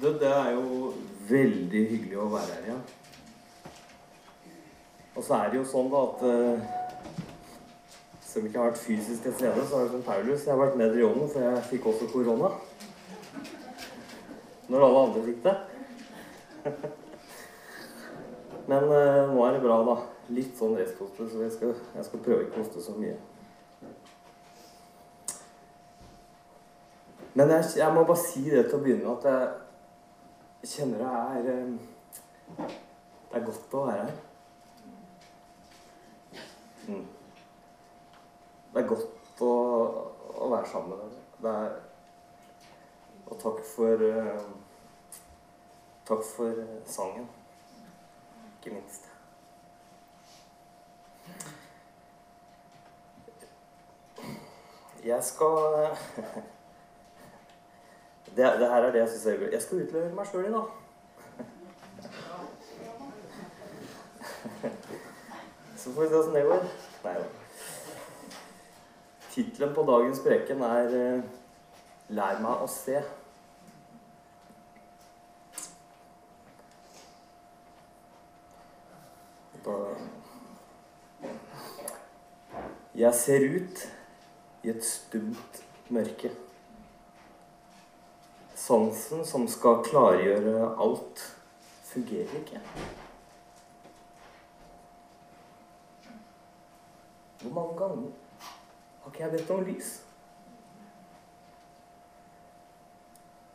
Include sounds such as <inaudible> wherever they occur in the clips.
Du, det er jo veldig hyggelig å være her igjen. Og så er det jo sånn da at eh, selv om jeg ikke har vært fysisk til stede, så har jeg som Paulus jeg har vært nede i ånden, for jeg fikk også korona. Når alle andre fikk det. <laughs> Men eh, nå er det bra, da. Litt sånn resthoste, så jeg skal, jeg skal prøve ikke å hoste så mye. Men jeg, jeg må bare si det til å begynne med at jeg kjenner det er Det er godt å være her. Mm. Det er godt å, å være sammen med dere. Det er Og takk for Takk for sangen. Ikke minst. Jeg skal <laughs> det, det her er det jeg syns er gøy. Jeg skal utlevere meg sjøl i dag. <laughs> Så får vi se åssen det går. Nei da. Tittelen på dagens preken er eh, 'Lær meg å se'. Da Jeg ser ut i et stumt mørke. Sansen som skal klargjøre alt, fungerer ikke. Hvor mange ganger har ikke jeg bedt om lys?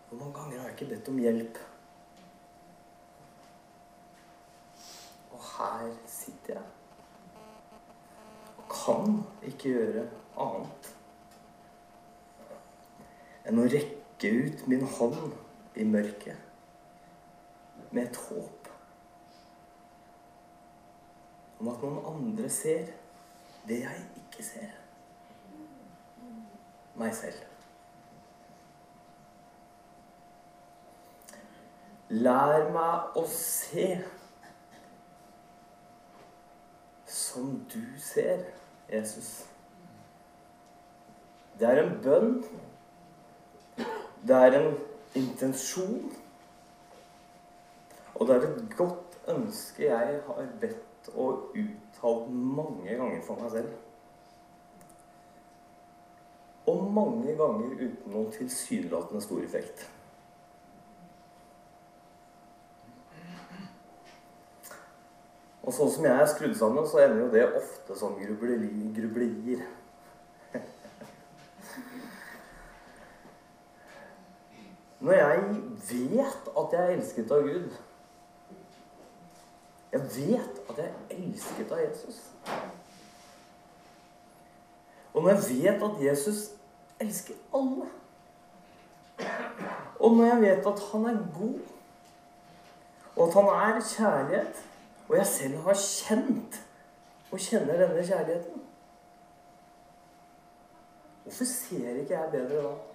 Hvor mange ganger har jeg ikke bedt om hjelp? Og her sitter jeg og kan ikke gjøre annet enn å rekke ut min hånd i mørket med et håp om at noen andre ser det jeg ikke ser. Meg selv. Lær meg å se som du ser, Jesus. Det er en bønn. Det er en intensjon. Og det er et godt ønske jeg har bedt og uttalt mange ganger for meg selv. Og mange ganger uten noen tilsynelatende stor effekt. Og sånn som jeg er skrudd sammen, så ender jo det ofte som grubleri, grublerier. Når jeg vet at jeg er elsket av Gud Jeg vet at jeg er elsket av Jesus. Og når jeg vet at Jesus elsker alle Og når jeg vet at han er god, og at han er kjærlighet og jeg selv har kjent og kjenner denne kjærligheten. Hvorfor ser ikke jeg bedre da?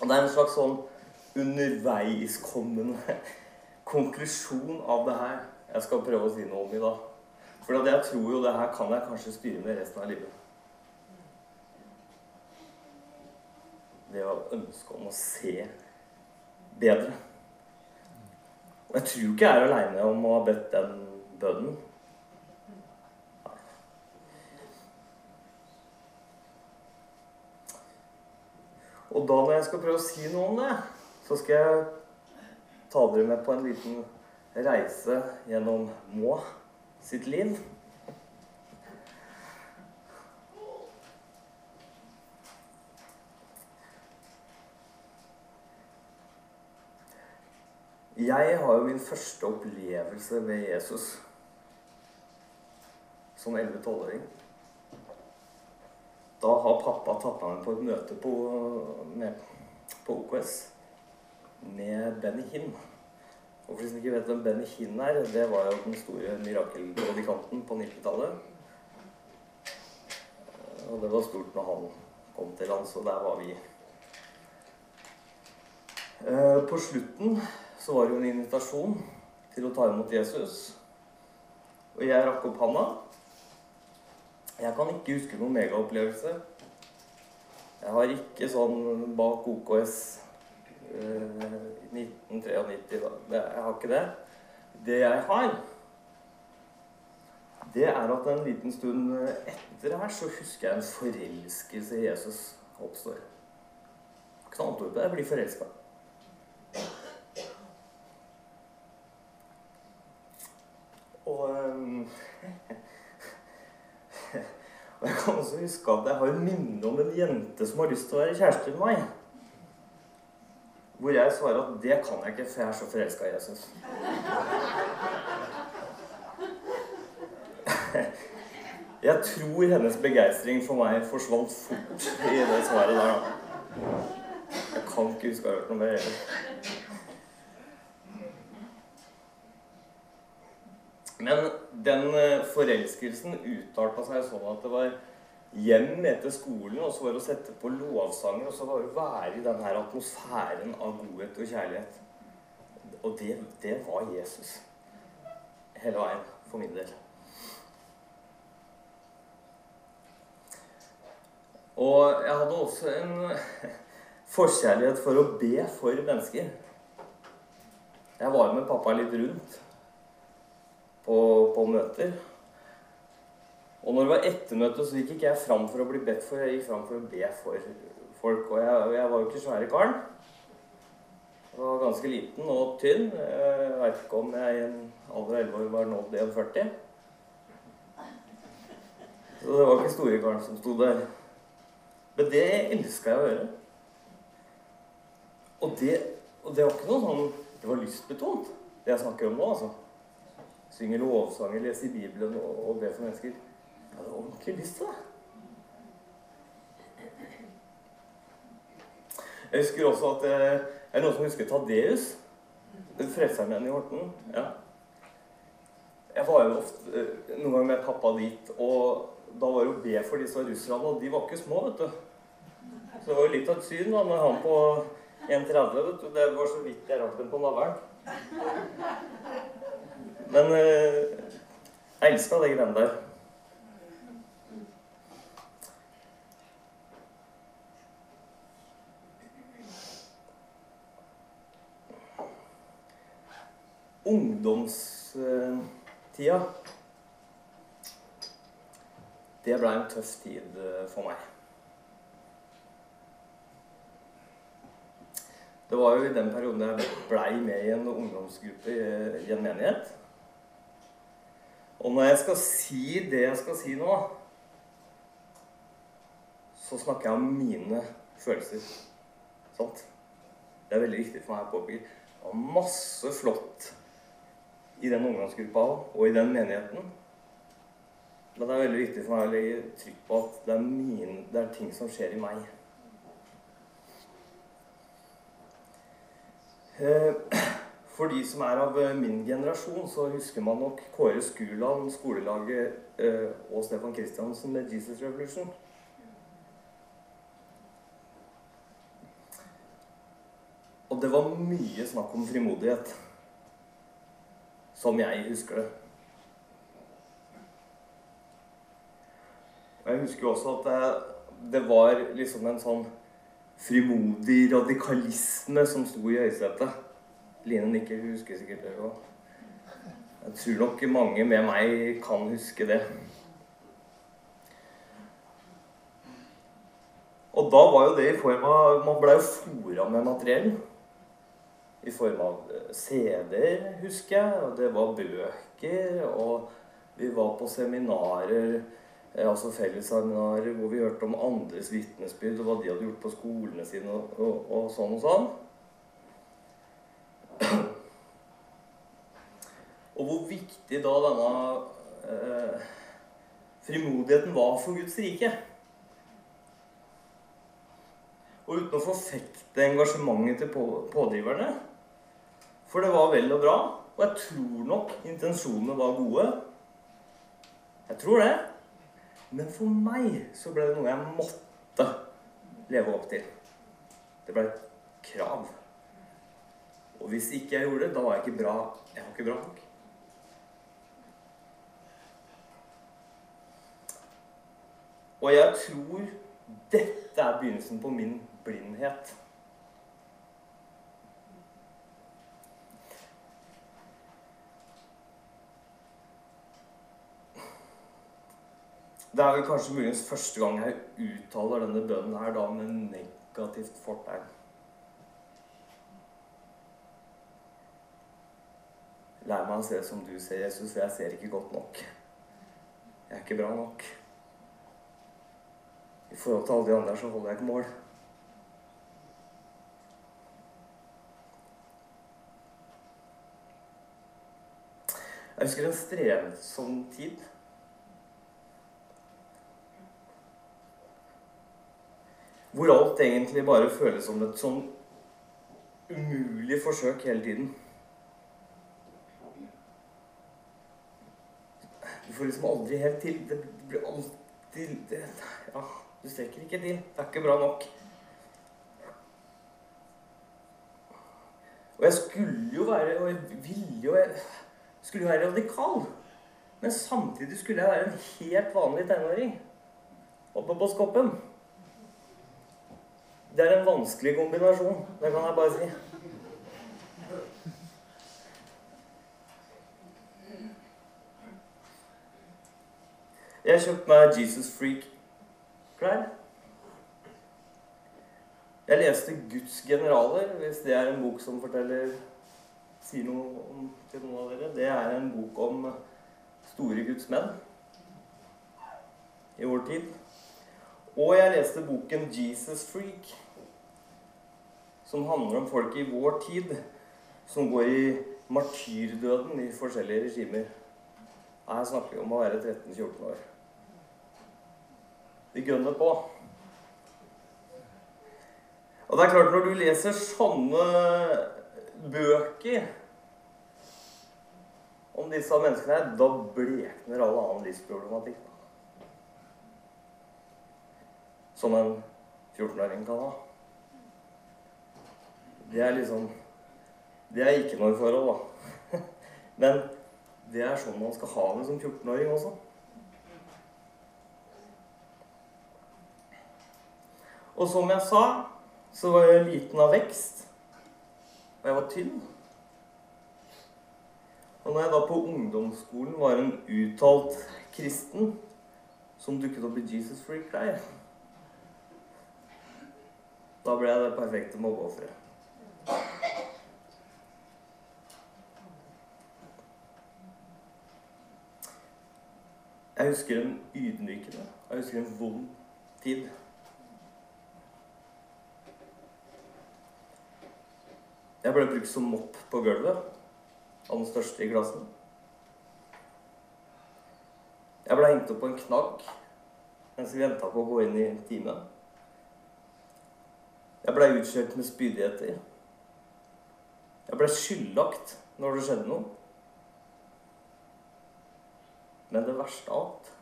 Og det er en slags sånn underveiskommende konklusjon av det her jeg skal prøve å si noe om i dag. For jeg tror jo det her kan jeg kanskje styre med resten av livet. det å ønske om å se bedre. Og jeg tror ikke jeg er aleine om å ha bedt den bønnen. Og da når jeg skal prøve å si noe om det, så skal jeg ta dere med på en liten reise gjennom Må sitt liv. Jeg har jo min første opplevelse med Jesus som 11-12-åring. Da har pappa tatt meg med på et møte på, med, på OKS med Benny Hinn. Og for de som ikke vet hvem Benny Hinn er, det var jo den store mirakelpredikanten på 90-tallet. Og det var stort når han kom til lands, og der var vi. Eh, på slutten så var det jo en invitasjon til å ta imot Jesus. Og jeg rakk opp handa. Jeg kan ikke huske noen megaopplevelse. Jeg har ikke sånn bak OKS eh, 1993 da. Jeg har ikke det. Det jeg har, det er at en liten stund etter her så husker jeg en forelskelse i Jesus oppstår. Ikke noe annet ord på det. Jeg blir forelska. Og um, <laughs> jeg kan også huske at jeg har et minne om en jente som har lyst til å være kjæreste med meg. Hvor jeg svarer at det kan jeg ikke, for jeg er så forelska i Jesus. Jeg tror hennes begeistring for meg forsvant fort i det svaret der. Jeg kan ikke huske å ha hørt noe mer heller. Men den eh, forelskelsen uttalte seg sånn at det var hjem etter skolen, og så var det å sette på lovsanger, og så var det å være i den her atmosfæren av godhet og kjærlighet. Og det, det var Jesus. Hele veien, for min del. Og jeg hadde også en <laughs> forkjærlighet for å be for mennesker. Jeg var med pappa litt rundt på, på møter. Og når det var ettermøte, så gikk ikke jeg fram for å bli bedt for, jeg gikk fram for å be for folk. Og jeg, jeg var jo ikke svære karen. Jeg var ganske liten og tynn. Jeg veit ikke om jeg i en alder av 11 år var nådd 41. Så det var ikke store karen som sto der. Men det elska jeg å gjøre. Og det, og det var ikke noe sånn Det var lystbetont, det jeg snakker om nå, altså. Synge lovsanger, leser Bibelen og, og ber for mennesker. Jeg hadde ordentlig lyst til det. Jeg husker også at det Er noen som husker Tadeus? Frelseren i Horten? Ja. Jeg var jo ofte eh, noen ganger med pappa dit, og da var det å be for disse russerne, og de var ikke små, vet du. Så det var jo litt av et syn da, med han på 1,30, vet du. Det var så vidt jeg rakk den på navlen. Men jeg elska de greiene der. Ungdomstida Det ble en tøff tid eh, for meg. Det var jo i den perioden jeg blei med i en ungdomsgruppe i en menighet. Og når jeg skal si det jeg skal si nå, så snakker jeg om mine følelser. Sant? Det er veldig viktig for meg å påpeke. Det var masse flott i den ungdomsgruppa og i den menigheten. Men det er veldig viktig for meg å legge trykk på at det er, mine, det er ting som skjer i meg. Eh, For de som er av min generasjon, så husker man nok Kåre Skuland, skolelaget eh, og Stefan Kristiansen med 'Jesus Revolution'. Og det var mye snakk om frimodighet. Som jeg husker det. Og jeg husker også at det, det var liksom en sånn frimodig radikalisme som sto i høysetet. Line nikker, hun husker sikkert det òg. Jeg tror nok mange med meg kan huske det. Og da var jo det i form av Man blei jo fora med materiell. I form av eh, CD-er, husker jeg. Og det var bøker. Og vi var på seminarer, eh, altså fellesseminarer, hvor vi hørte om andres vitnesbyrd og hva de hadde gjort på skolene sine, og, og, og sånn og sånn. Og hvor viktig da denne eh, frimodigheten var for Guds rike. Og uten å forfekte engasjementet til på, pådriverne. For det var vel og bra. Og jeg tror nok intensjonene var gode. Jeg tror det. Men for meg så ble det noe jeg måtte leve opp til. Det ble et krav. Og hvis ikke jeg gjorde det, da var jeg ikke bra. Jeg var ikke bra nok. Og jeg tror dette er begynnelsen på min blindhet. Det er vel kanskje muligens første gang jeg uttaler denne bønnen her da med negativt fortegn. Lær meg å se som du ser, Jesus, for jeg ser ikke godt nok. Jeg er ikke bra nok. I forhold til alle de andre så holder jeg ikke mål. Jeg husker en strevsom tid. Hvor alt egentlig bare føles som et sånn umulig forsøk hele tiden. Du får liksom aldri helt til. Det blir alltid det, Ja, du strekker ikke til. Det er ikke bra nok. Og jeg skulle jo være Og jeg ville jo jeg skulle jo være radikal. Men samtidig skulle jeg være en helt vanlig tenåring oppe på Skoppen. Det er en vanskelig kombinasjon. Det kan jeg bare si. Jeg kjøpte meg Jesus Freak-klær. Jeg leste Guds generaler, hvis det er en bok som forteller sier noe om, til noen av dere. Det er en bok om store Guds menn i vår tid. Og jeg leste boken Jesus Freak, som handler om folk i vår tid som går i martyrdøden i forskjellige regimer. Her snakker vi om å være 13-14 år. De gønner på. Og det er klart, når du leser sånne bøker om disse menneskene her, da blekner all annen livsproblematikk. Som en 14-åring kan ha. Det er liksom Det er ikke noe forhold, da. <laughs> Men det er sånn man skal ha det som 14-åring også. Og som jeg sa, så var jeg liten av vekst. Og jeg var tynn. Og når jeg da på ungdomsskolen var en uttalt kristen som dukket opp i Jesus Freak-klær, da ble jeg det perfekte mobbeofferet. Jeg husker en ydmykende, jeg husker en vond tid. Jeg ble brukt som mopp på gulvet av den største i klassen. Jeg ble hengt opp på en knagg mens vi venta på å gå inn i timen. Jeg ble utskjelt med spydigheter. Jeg ble skyldlagt når det skjedde noe. Men det verste av alt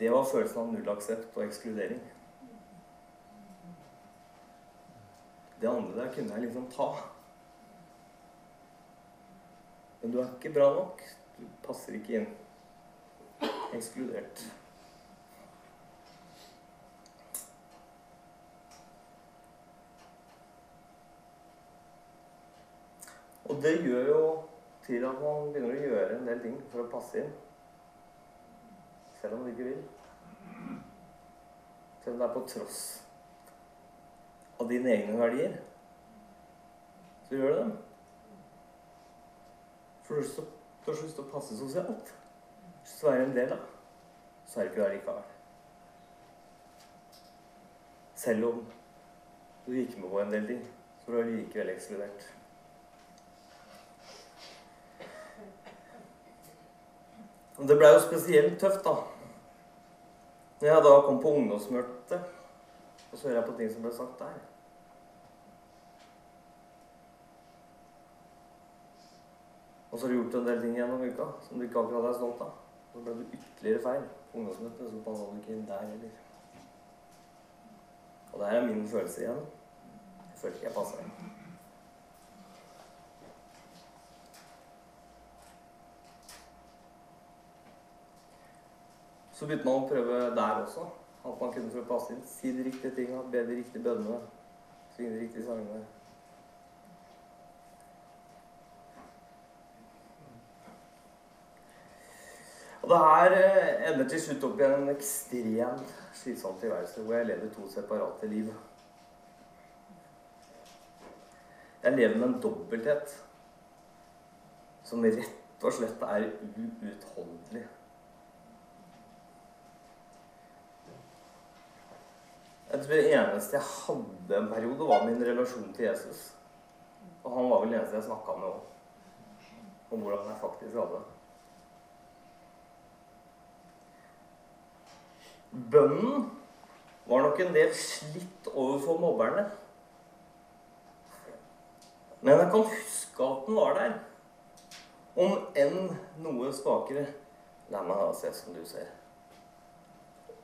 Det var følelsen av nullaksept og ekskludering. Det andre der kunne jeg liksom ta. Men du er ikke bra nok. Du passer ikke inn. Ekskludert. Og det gjør jo til at man begynner å gjøre en del ting for å passe inn. Selv om man ikke vil. Selv om det er på tross av dine egne verdier. Så gjør du det. For du har så lyst til å passe sosialt. Så er en del av. Så er det ikke det likevel. Selv om du gikk med på en del ting, så er du likevel ekskludert. Og det blei jo spesielt tøft, da. Når jeg da kom på ungdomsmøtet, og så hører jeg på ting som ble sagt der. Og så har du gjort en del ting gjennom uka som du ikke akkurat er stolt av. Så ble du ytterligere feil på ungdomsmøtet, så passa du ikke inn der heller. Og det her er min følelse igjen. Jeg følte ikke jeg passa inn. Så begynte man å prøve der også. At man kunne å passe inn. Si de riktige tinga, be de riktige bønnene. Synge de riktige sangene. Og det her eh, ender til slutt opp i en ekstremt slitsom tilværelse hvor jeg lever to separate liv. Jeg lever med en dobbelthet som rett og slett er uutholdelig. Jeg tror det eneste jeg hadde en periode, var min relasjon til Jesus. Og han var vel den eneste jeg snakka med òg. Om hvordan jeg faktisk hadde det. Bønnen var nok en del slitt overfor mobberne. Men jeg kan huske at den var der. Om enn noe svakere. Meg da se som du ser.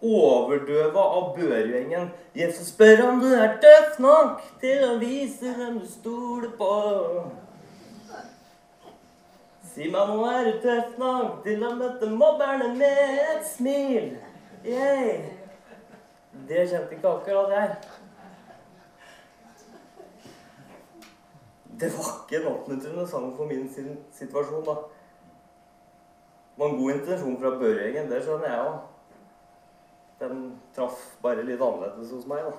Overdøva av børgjengen. Jesus spør om du er tøff nok til å vise hvem du stoler på. Si meg nå er du tøff nok til å møte mobberne med et smil. Yay. Det kjente ikke akkurat jeg. Det var ikke en oppmuntrende sang for min situasjon, da. Det var en god intensjon fra Børgjengen, det skjønner jeg òg. Den traff bare litt annerledes hos meg, da.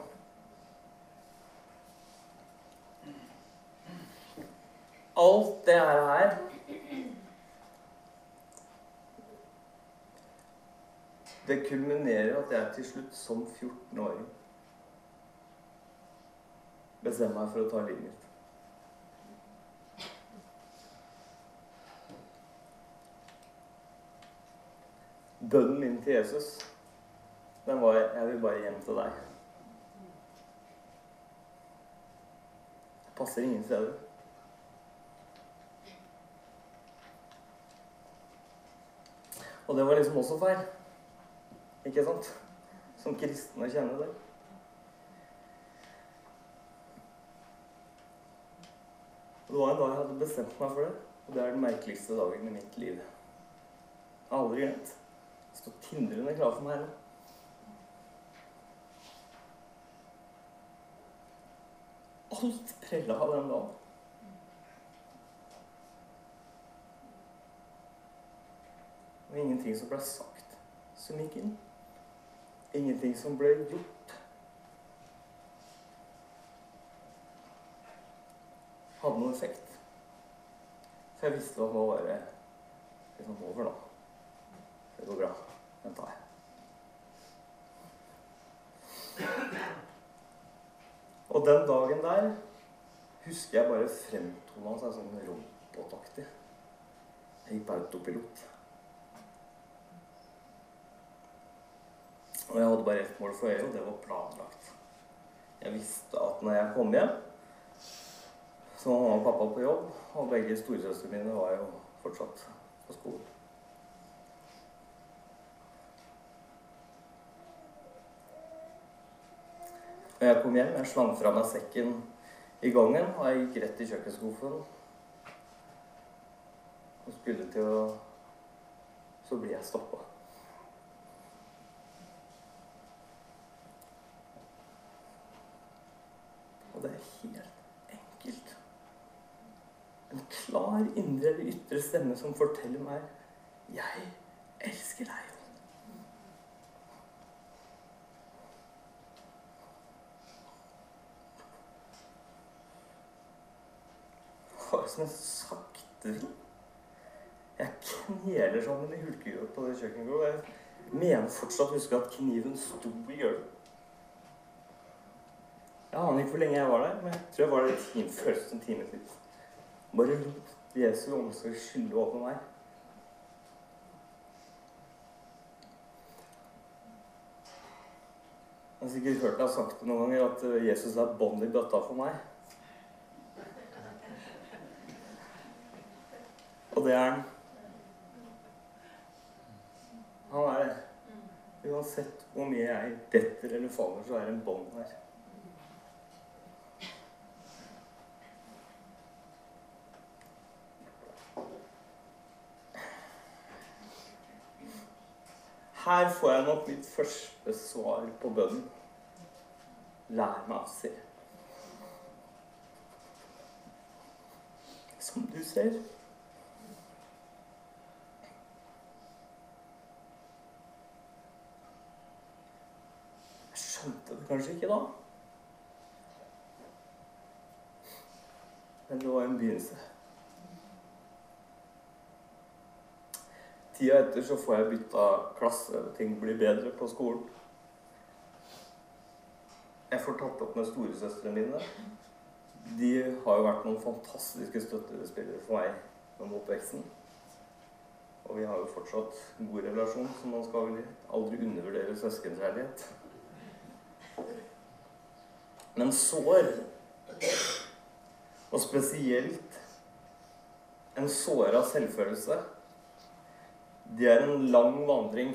Alt det her Det kulminerer at jeg til slutt, som 14-åring, bestemmer meg for å ta livet mitt. Bønnen min til Jesus, den var 'Jeg vil bare hjem til deg'. Det passer ingen steder. Og det var liksom også feil. Ikke sant? Som kristne kjenner det. Og det var en dag jeg hadde bestemt meg for det, og det er den merkeligste dagen i mitt liv. Jeg har aldri glemt. Står tindrende klar for meg nå. Alt prella av den dagen. Og ingenting som ble sagt, som gikk inn ingenting som ble gjort. Hadde noen effekt. Så jeg visste at nå var det liksom over da. Det går bra. Den tar jeg. Og den dagen der husker jeg bare fremtona seg sånn robotaktig. Jeg gikk på autopilot. Og jeg hadde bare ett mål for øye, og det var planlagt. Jeg visste at når jeg kom hjem, så var mamma og pappa på jobb, og begge storesøstrene mine var jo fortsatt på skolen. Når jeg kom hjem, jeg slang fra meg sekken i gangen, og jeg gikk rett i kjøkkenskuffen. Og skulle til å Så blir jeg stoppa. Og det er helt enkelt. En klar indre eller ytre stemme som forteller meg 'Jeg elsker deg'. Bare som en sakte vind. Jeg kneler sammen i hulkegulvet på det kjøkkengulvet. Jeg mener fortsatt å huske at kniven sto i gulvet. Jeg aner ikke hvor lenge jeg var der, men jeg tror jeg var der i time, føltes en time til. Bare Jesu omsorg skylle over meg. Jeg har sikkert hørt deg sagt det noen ganger, at eh, Jesus er bånd i bøtta for meg. Og det er han. Han er det. Uansett hvor mye jeg detter eller faller, så er det en bånd her. Her får jeg nok mitt første svar på bønnen. Lær meg å se. Som du ser. Jeg skjønte det kanskje ikke da. Men det var en begynnelse. Tida etter så får jeg bytta klasse, ting blir bedre på skolen. Jeg får tatt opp med storesøstrene mine. De har jo vært noen fantastiske støttespillere for meg gjennom oppveksten. Og vi har jo fortsatt god relasjon, så man skal vel aldri undervurdere søskenkjærlighet. Men sår, og spesielt en såra selvfølelse, det er en lang vandring.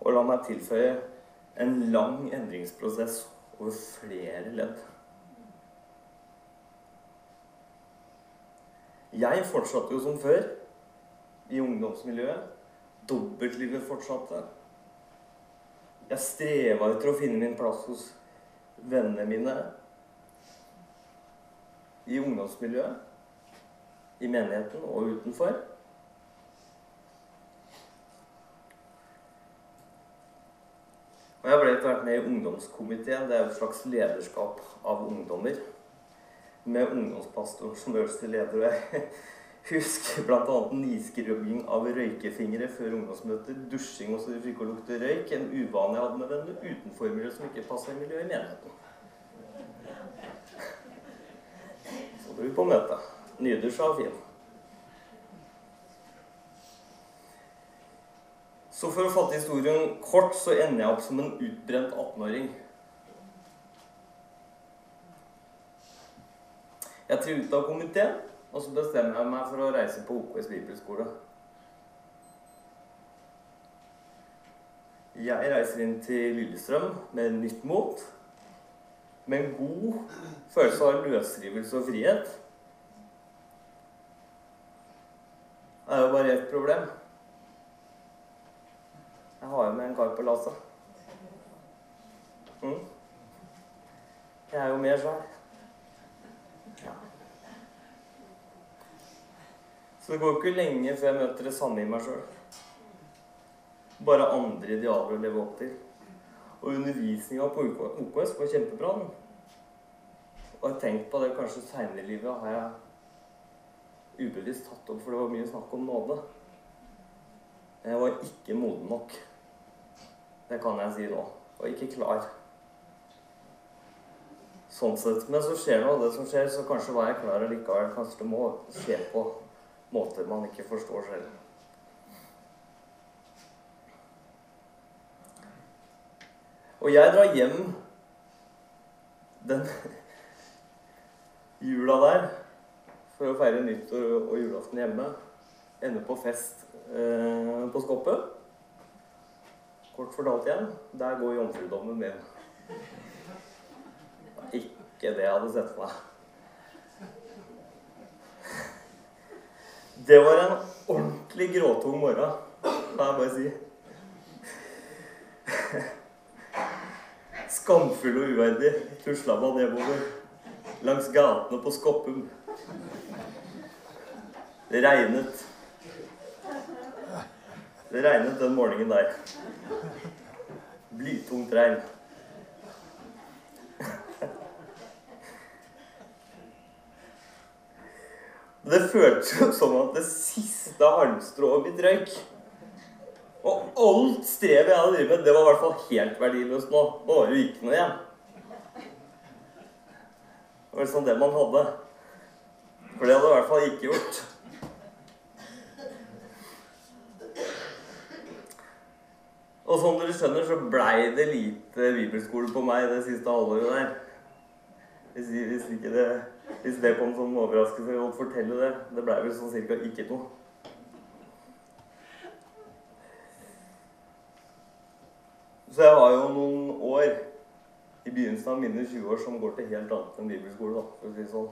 Og la meg tilføye en lang endringsprosess over flere ledd. Jeg fortsatte jo som før i ungdomsmiljøet. Dobbeltlivet fortsatte. Jeg streva etter å finne min plass hos vennene mine i ungdomsmiljøet, i menigheten og utenfor. Og med i ungdomskomiteen. Det er et slags lederskap av ungdommer. Med ungdomspastoren som øverste leder. Og jeg <laughs> husker bl.a. niskrubbing av røykefingre før ungdomsmøter. Dusjing så de fikk å lukte røyk. En uvane jeg hadde med venner utenfor miljøet som ikke passer miljøet i menigheten. Så dro vi på møte. Nydusja og fin. Så for å fatte historien kort, så ender jeg opp som en utbrent 18-åring. Jeg trer ut av komiteen, og så bestemmer jeg meg for å reise på OKS bibelskole. Jeg reiser inn til Lillestrøm med nytt mot, med en god følelse av løsrivelse og frihet. Det er jo bare ett problem. Jeg har jo med en kar på lasset. Mm. Jeg er jo mer svær. Ja. Så det går ikke lenge før jeg møter det samme i meg sjøl. Bare andre idealer å leve opp til. Og undervisninga på OKS var kjempebra. Og jeg har tenkt på det kanskje seinere i livet har jeg ubevisst tatt opp, for det var mye snakk om nåde. Jeg var ikke moden nok. Det kan jeg si nå. Og ikke klar. Sånn sett. Men så skjer nå det som skjer, så kanskje var jeg klar likevel. Kanskje det må skje på måter man ikke forstår selv. Og jeg drar hjem den <laughs> jula der for å feire nyttår og julaften hjemme. Ender på fest eh, på Skoppet. Kort fortalt igjen, der går jomfrudommen min. Ikke det jeg hadde sett for meg. Det var en ordentlig gråtung morgen, kan jeg bare si. Skamfull og uverdig tusla man nedover langs gatene på Skoppum. Det regnet. Det regnet den morgenen der. Blytungt regn. Det føltes jo som at det siste halmstrået mitt røyk. Og alt strevet jeg hadde drevet med, det var i hvert fall helt verdiløst nå. Nå var det jo ikke noe igjen. Det var liksom det man hadde. For det hadde jeg i hvert fall ikke gjort. Og som dere skjønner, så blei det lite bibelskole på meg det siste halvåret der. Hvis, hvis, det, hvis det kom som overraskelse, kan godt fortelle det. Det blei vel sånn cirka ikke noe. Så jeg har jo noen år i begynnelsen av mine 20 år som går til helt annet enn bibelskole, da, for å si det sånn.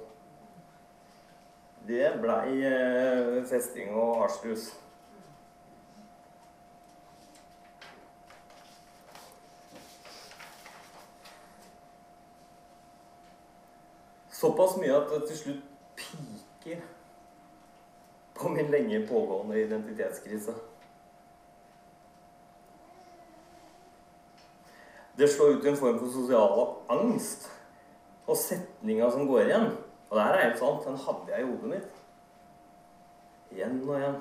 Det blei eh, festing og hasjrus. Såpass mye at det til slutt piker på min lenge pågående identitetskrise. Det slår ut i en form for sosial angst og setninga som går igjen. Og det her er helt sant. Den hadde jeg i hodet mitt. Igjen og igjen.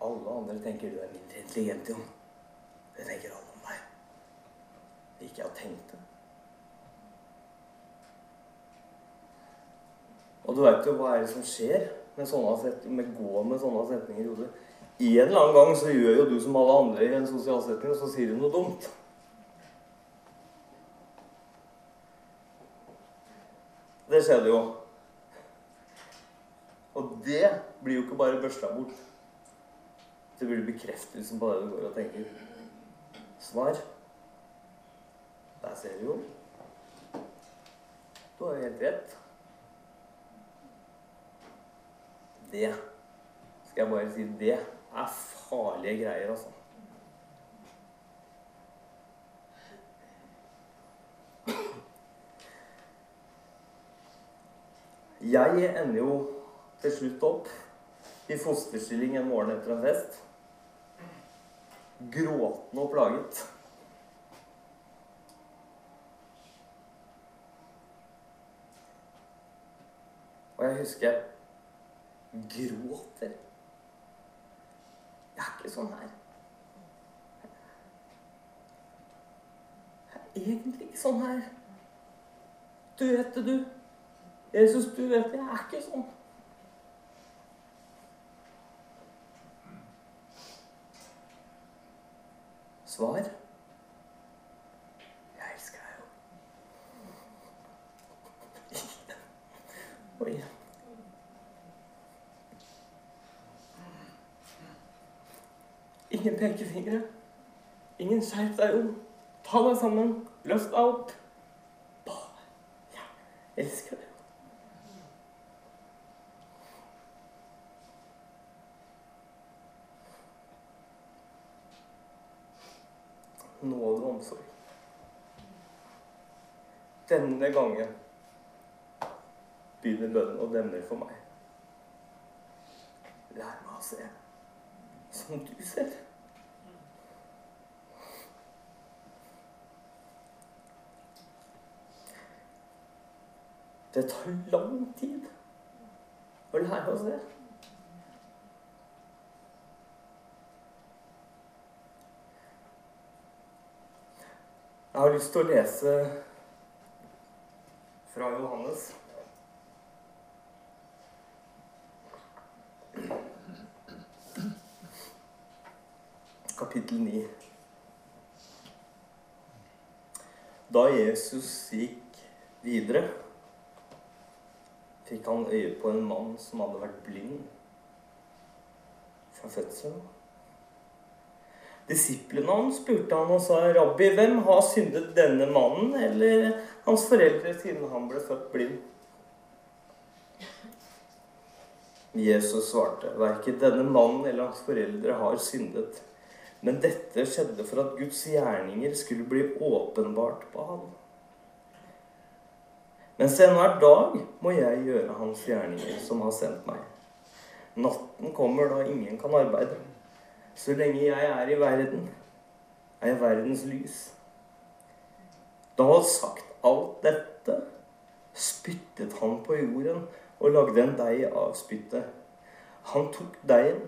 Alle andre tenker du er mindre intelligent, Jon. Det tenker alle om deg. Ikke jeg har tenkt det. Og du veit jo hva er det som skjer med, set med gå med sånne setninger i hodet. En eller annen gang så gjør jo du som alle andre i en sosial setning, og så sier du noe dumt. Det skjedde jo. Og det blir jo ikke bare børsta bort. Det blir bekreftelsen på det du går og tenker. Svar. Der ser du jo. Du har jo helt rett. Det skal jeg bare si det er farlige greier, altså. Jeg ender jo til slutt opp i fosterstilling en morgen etter en fest. Gråtende og plaget. Og jeg husker gråter. Jeg er ikke sånn her. Jeg er egentlig ikke sånn her. Du vet det, du. Jesus, du vet det. Jeg er ikke sånn. Svar? Jeg elsker deg jo. Oi. Ingen pekefingre. Ingen skjerp deg, jo. Ta deg sammen. Løft deg opp. Bare Jeg elsker deg. Nåde og omsorg. Denne gangen begynner bønnen å demne for meg. Lær meg å se som du ser. Det tar lang tid å lære oss det. Jeg har lyst til å lese fra Johannes. Kapittel 9. Da Jesus gikk videre, fikk han øye på en mann som hadde vært blind fra fødselen. Disiplene hans spurte han og sa, 'Rabbi, hvem har syndet denne mannen eller hans foreldre siden han ble født blind?' Jesus svarte, 'Verken denne mannen eller hans foreldre har syndet.' Men dette skjedde for at Guds gjerninger skulle bli åpenbart på ham. Mens enhver dag må jeg gjøre hans gjerninger, som har sendt meg. Natten kommer da ingen kan arbeide. Så lenge jeg er i verden, er jeg verdens lys. Da han sagt alt dette, spyttet han på jorden og lagde en deig av spyttet. Han tok deigen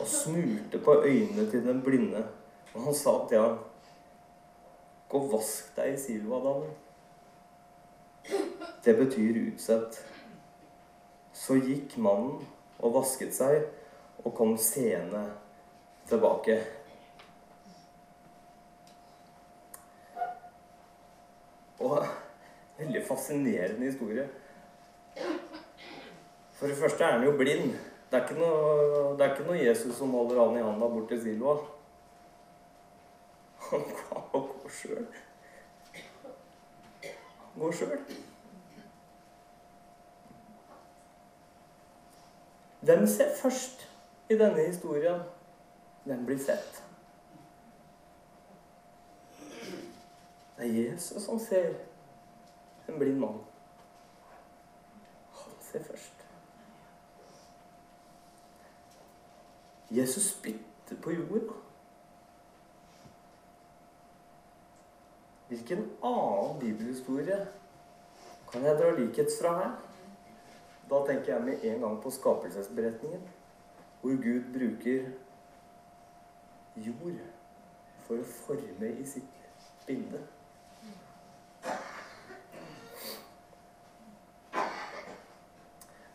og smurte på øynene til den blinde, og han sa til ham, Gå og vask deg i Silvadammen. Det betyr utsett. Så gikk mannen og vasket seg og kom seende tilbake. Og veldig fascinerende historie. For det første er han jo blind. Det er ikke noe, det er ikke noe Jesus som holder han i handa bort til Silva. Han går sjøl. Går sjøl. Hvem ser først i denne historien? Den blir sett. Det er Jesus som ser en blind mann. Han ser først. Jesus spytter på jorda. Hvilken annen bibelhistorie kan jeg dra likhets fra her? Da tenker jeg med en gang på skapelsesberetningen, hvor Gud bruker jord for å forme i sitt bilde.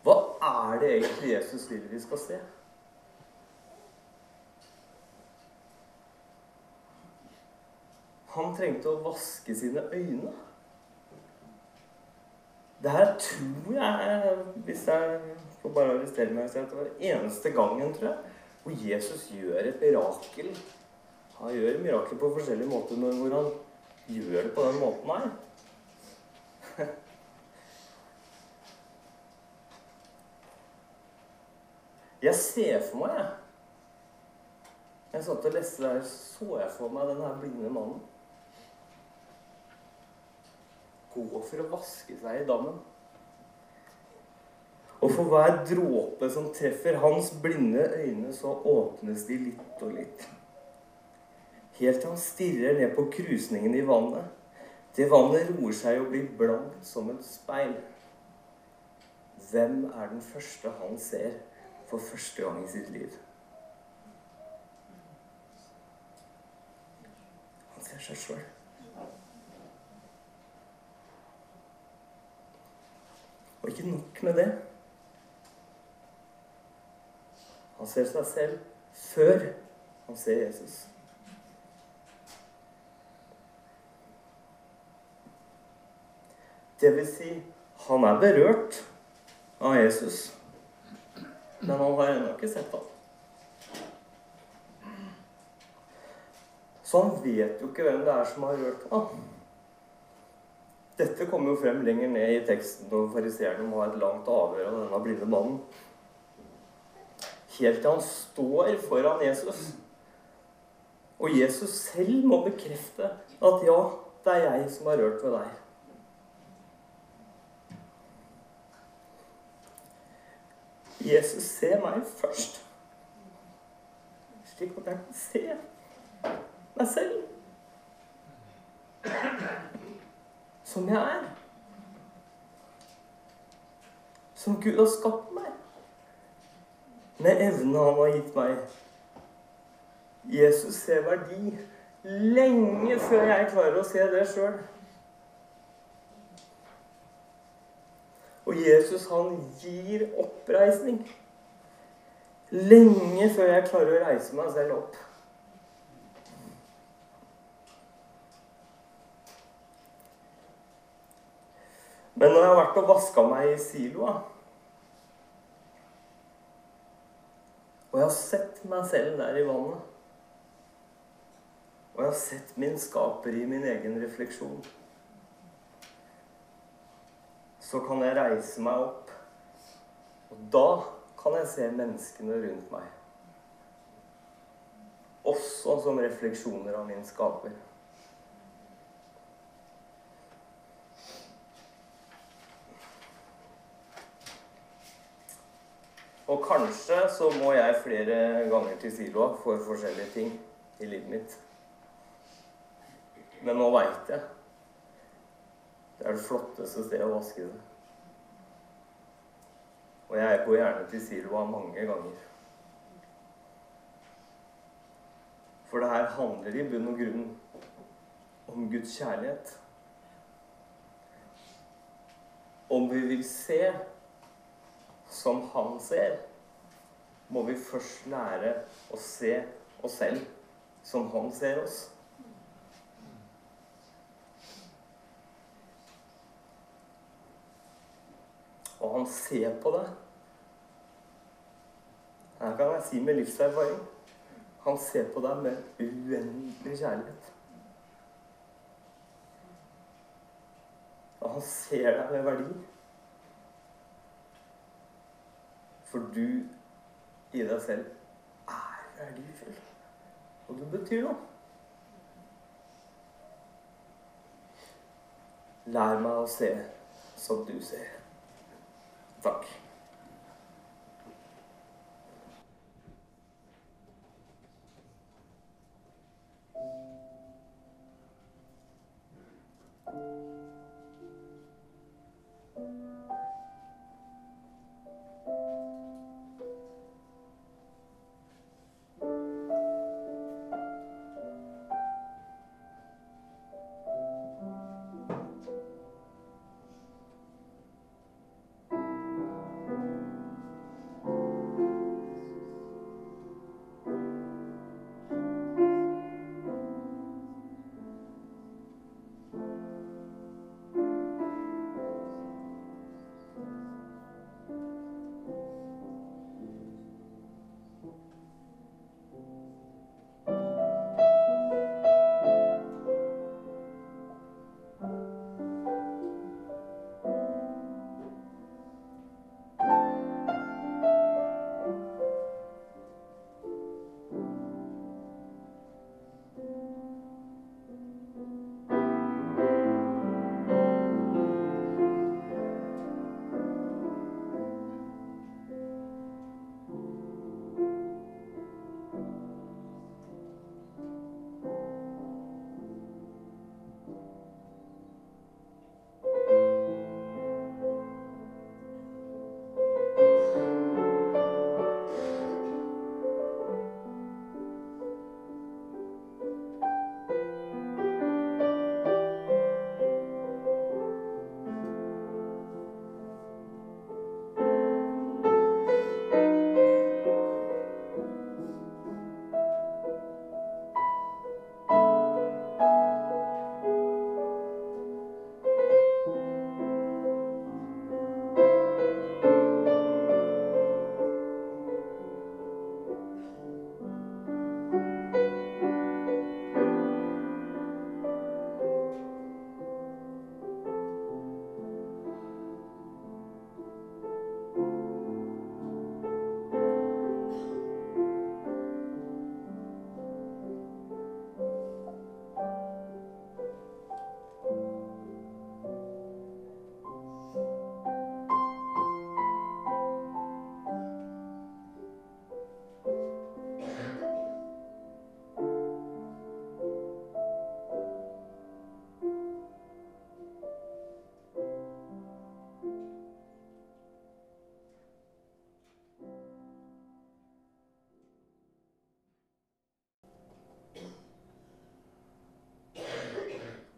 Hva er det egentlig Jesus vil vi skal se? Han trengte å vaske sine øyne. Det her tror jeg, hvis jeg får bare arrestere meg, at det var eneste gangen, tror jeg, hvor Jesus gjør et mirakel. Han gjør et mirakel på forskjellige måter, men hvor han gjør det på den måten her. <laughs> Jeg ser for meg, jeg. Jeg satt og leste der, så jeg for meg den her blinde mannen gå for å vaske seg i dammen. Og for hver dråpe som treffer hans blinde øyne, så åpnes de litt og litt. Helt til han stirrer ned på krusningen i vannet. Det vannet roer seg og blir blankt som et speil. Hvem er den første han ser for første gang i sitt liv? Han ser seg sjøl. Og ikke nok med det. Han ser seg selv før han ser Jesus. Det vil si, han er berørt av Jesus, men han har ennå ikke sett ham. Så han vet jo ikke hvem det er som har rørt ham. Dette kommer jo frem lenger ned i teksten når fariseerne må ha et langt avhør av denne blinde mannen. Helt til han står foran Jesus. Og Jesus selv må bekrefte at ja, det er jeg som har rørt ved deg. Jesus se meg først, slik at jeg kan se meg selv som jeg er. Som Gud har skapt meg. Med evnene han har gitt meg. Jesus ser verdi lenge før jeg klarer å se det sjøl. Og Jesus, han gir oppreisning. Lenge før jeg klarer å reise meg selv opp. Men når jeg har vært og vaska meg i siloa Og jeg har sett meg selv der i vannet. Og jeg har sett min skaper i min egen refleksjon. Så kan jeg reise meg opp. Og da kan jeg se menneskene rundt meg. Også som refleksjoner av min skaper. Og kanskje så må jeg flere ganger til siloa for forskjellige ting i livet mitt. Men nå veit jeg. Det er det flotteste stedet å vaske det. Og jeg går gjerne til siloa mange ganger. For det her handler i bunn og grunn om Guds kjærlighet. Om vi vil se som han ser, må vi først lære å se oss selv som han ser oss. Og han ser på deg. Her kan jeg si med livserfaring. Han ser på deg med uendelig kjærlighet. Og han ser deg med verdi. For du i deg selv er verdifull. Og du betyr noe. Lær meg å se som du ser. Takk.